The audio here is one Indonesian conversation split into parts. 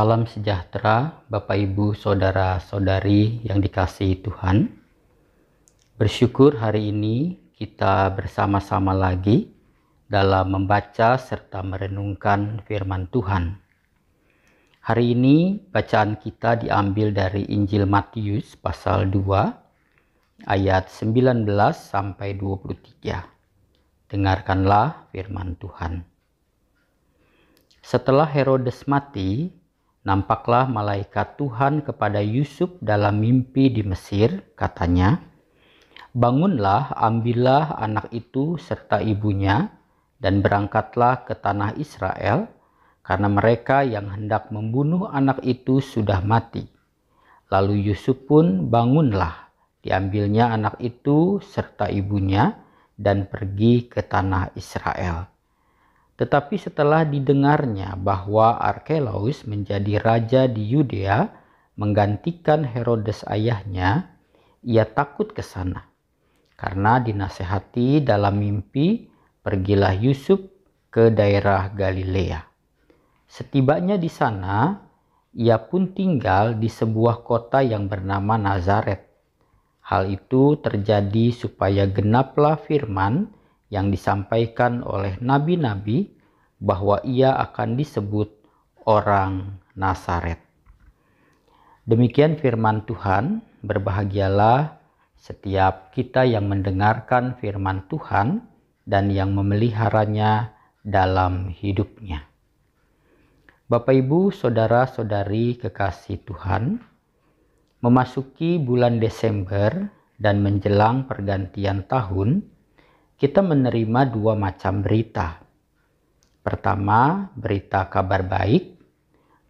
Salam sejahtera, Bapak, Ibu, saudara-saudari yang dikasihi Tuhan. Bersyukur hari ini kita bersama-sama lagi dalam membaca serta merenungkan firman Tuhan. Hari ini bacaan kita diambil dari Injil Matius pasal 2 ayat 19 sampai 23. Dengarkanlah firman Tuhan. Setelah Herodes mati, Nampaklah malaikat Tuhan kepada Yusuf dalam mimpi di Mesir, katanya, Bangunlah, ambillah anak itu serta ibunya, dan berangkatlah ke tanah Israel, karena mereka yang hendak membunuh anak itu sudah mati. Lalu Yusuf pun bangunlah, diambilnya anak itu serta ibunya, dan pergi ke tanah Israel. Tetapi setelah didengarnya bahwa Arkelaus menjadi raja di Yudea menggantikan Herodes ayahnya, ia takut ke sana. Karena dinasehati dalam mimpi, pergilah Yusuf ke daerah Galilea. Setibanya di sana, ia pun tinggal di sebuah kota yang bernama Nazaret. Hal itu terjadi supaya genaplah firman yang disampaikan oleh nabi-nabi bahwa ia akan disebut orang Nazaret. Demikian firman Tuhan, berbahagialah setiap kita yang mendengarkan firman Tuhan dan yang memeliharanya dalam hidupnya. Bapak, Ibu, saudara-saudari kekasih Tuhan, memasuki bulan Desember dan menjelang pergantian tahun, kita menerima dua macam berita. Pertama, berita kabar baik.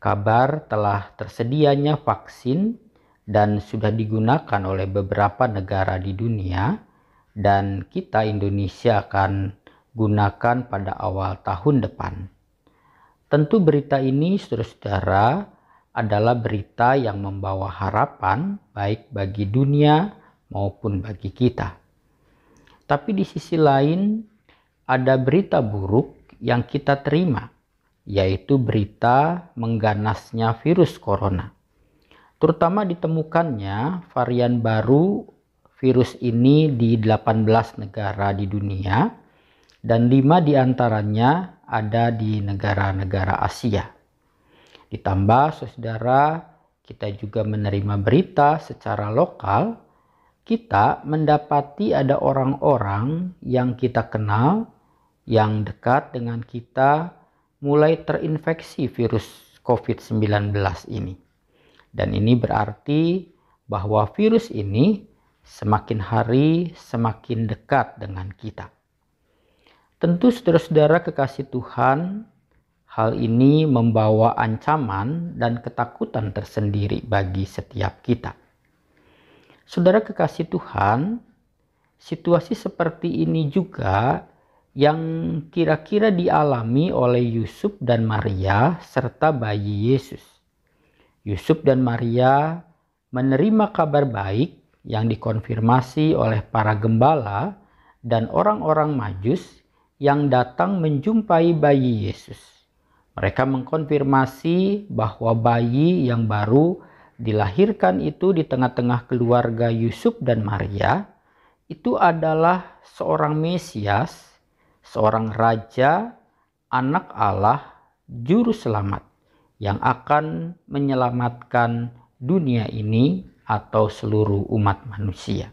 Kabar telah tersedianya vaksin dan sudah digunakan oleh beberapa negara di dunia dan kita Indonesia akan gunakan pada awal tahun depan. Tentu berita ini saudara-saudara adalah berita yang membawa harapan baik bagi dunia maupun bagi kita. Tapi di sisi lain ada berita buruk yang kita terima, yaitu berita mengganasnya virus corona. Terutama ditemukannya varian baru virus ini di 18 negara di dunia dan 5 di antaranya ada di negara-negara Asia. Ditambah saudara, kita juga menerima berita secara lokal kita mendapati ada orang-orang yang kita kenal, yang dekat dengan kita, mulai terinfeksi virus COVID-19 ini. Dan ini berarti bahwa virus ini semakin hari semakin dekat dengan kita. Tentu saudara-saudara kekasih Tuhan, hal ini membawa ancaman dan ketakutan tersendiri bagi setiap kita. Saudara kekasih Tuhan, situasi seperti ini juga yang kira-kira dialami oleh Yusuf dan Maria serta bayi Yesus. Yusuf dan Maria menerima kabar baik yang dikonfirmasi oleh para gembala dan orang-orang Majus yang datang menjumpai bayi Yesus. Mereka mengkonfirmasi bahwa bayi yang baru dilahirkan itu di tengah-tengah keluarga Yusuf dan Maria itu adalah seorang Mesias, seorang raja, anak Allah, juru selamat yang akan menyelamatkan dunia ini atau seluruh umat manusia.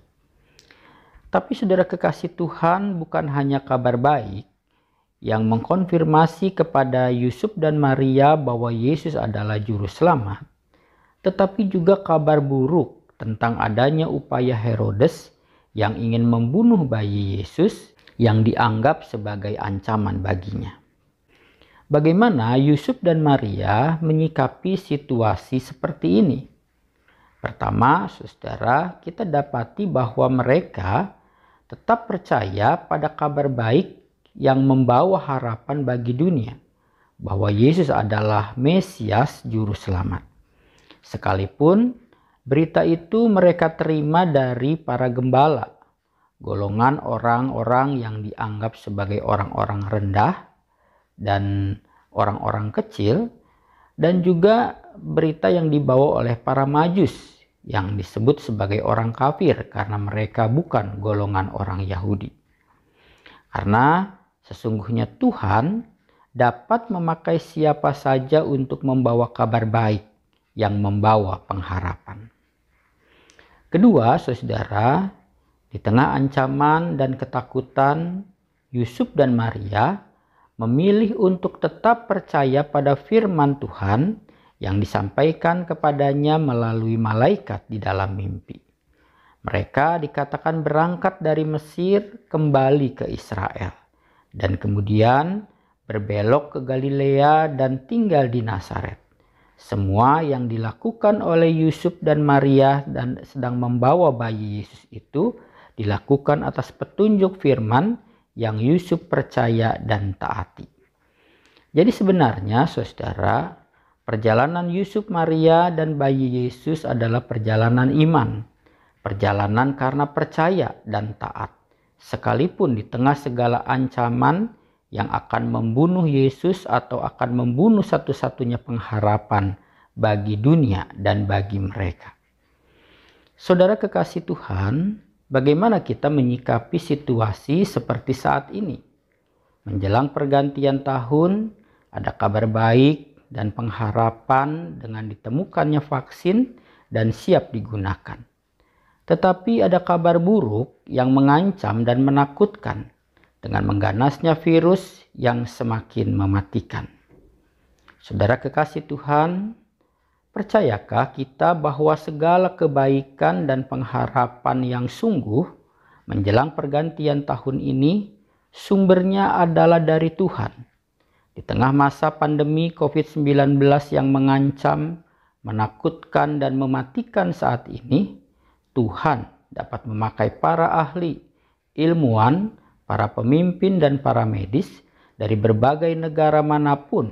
Tapi saudara kekasih Tuhan bukan hanya kabar baik yang mengkonfirmasi kepada Yusuf dan Maria bahwa Yesus adalah juru selamat, tetapi juga kabar buruk tentang adanya upaya Herodes yang ingin membunuh bayi Yesus yang dianggap sebagai ancaman baginya. Bagaimana Yusuf dan Maria menyikapi situasi seperti ini? Pertama, saudara, kita dapati bahwa mereka tetap percaya pada kabar baik yang membawa harapan bagi dunia bahwa Yesus adalah Mesias Juru Selamat. Sekalipun berita itu mereka terima dari para gembala, golongan orang-orang yang dianggap sebagai orang-orang rendah dan orang-orang kecil, dan juga berita yang dibawa oleh para majus yang disebut sebagai orang kafir karena mereka bukan golongan orang Yahudi. Karena sesungguhnya Tuhan dapat memakai siapa saja untuk membawa kabar baik yang membawa pengharapan. Kedua, saudara, di tengah ancaman dan ketakutan, Yusuf dan Maria memilih untuk tetap percaya pada firman Tuhan yang disampaikan kepadanya melalui malaikat di dalam mimpi. Mereka dikatakan berangkat dari Mesir kembali ke Israel dan kemudian berbelok ke Galilea dan tinggal di Nazaret. Semua yang dilakukan oleh Yusuf dan Maria dan sedang membawa bayi Yesus itu dilakukan atas petunjuk firman yang Yusuf percaya dan taati. Jadi sebenarnya saudara, Perjalanan Yusuf, Maria, dan bayi Yesus adalah perjalanan iman, perjalanan karena percaya dan taat, sekalipun di tengah segala ancaman yang akan membunuh Yesus atau akan membunuh satu-satunya pengharapan bagi dunia dan bagi mereka. Saudara kekasih Tuhan, bagaimana kita menyikapi situasi seperti saat ini? Menjelang pergantian tahun, ada kabar baik dan pengharapan dengan ditemukannya vaksin dan siap digunakan. Tetapi ada kabar buruk yang mengancam dan menakutkan dengan mengganasnya virus yang semakin mematikan. Saudara kekasih Tuhan, percayakah kita bahwa segala kebaikan dan pengharapan yang sungguh menjelang pergantian tahun ini sumbernya adalah dari Tuhan? Di tengah masa pandemi COVID-19 yang mengancam, menakutkan, dan mematikan saat ini, Tuhan dapat memakai para ahli, ilmuwan, para pemimpin, dan para medis dari berbagai negara mana pun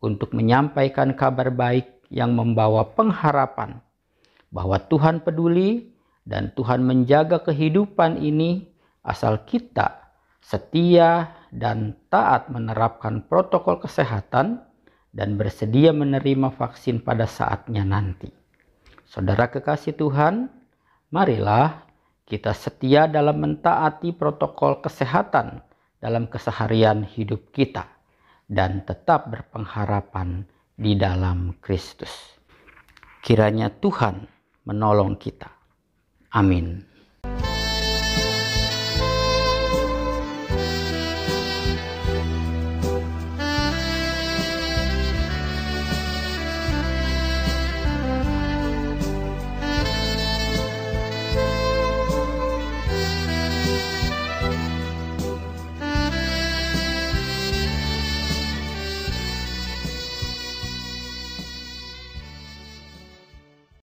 untuk menyampaikan kabar baik yang membawa pengharapan bahwa Tuhan peduli dan Tuhan menjaga kehidupan ini asal kita setia dan taat menerapkan protokol kesehatan dan bersedia menerima vaksin pada saatnya nanti. Saudara kekasih Tuhan, marilah kita setia dalam mentaati protokol kesehatan dalam keseharian hidup kita dan tetap berpengharapan di dalam Kristus. Kiranya Tuhan menolong kita. Amin.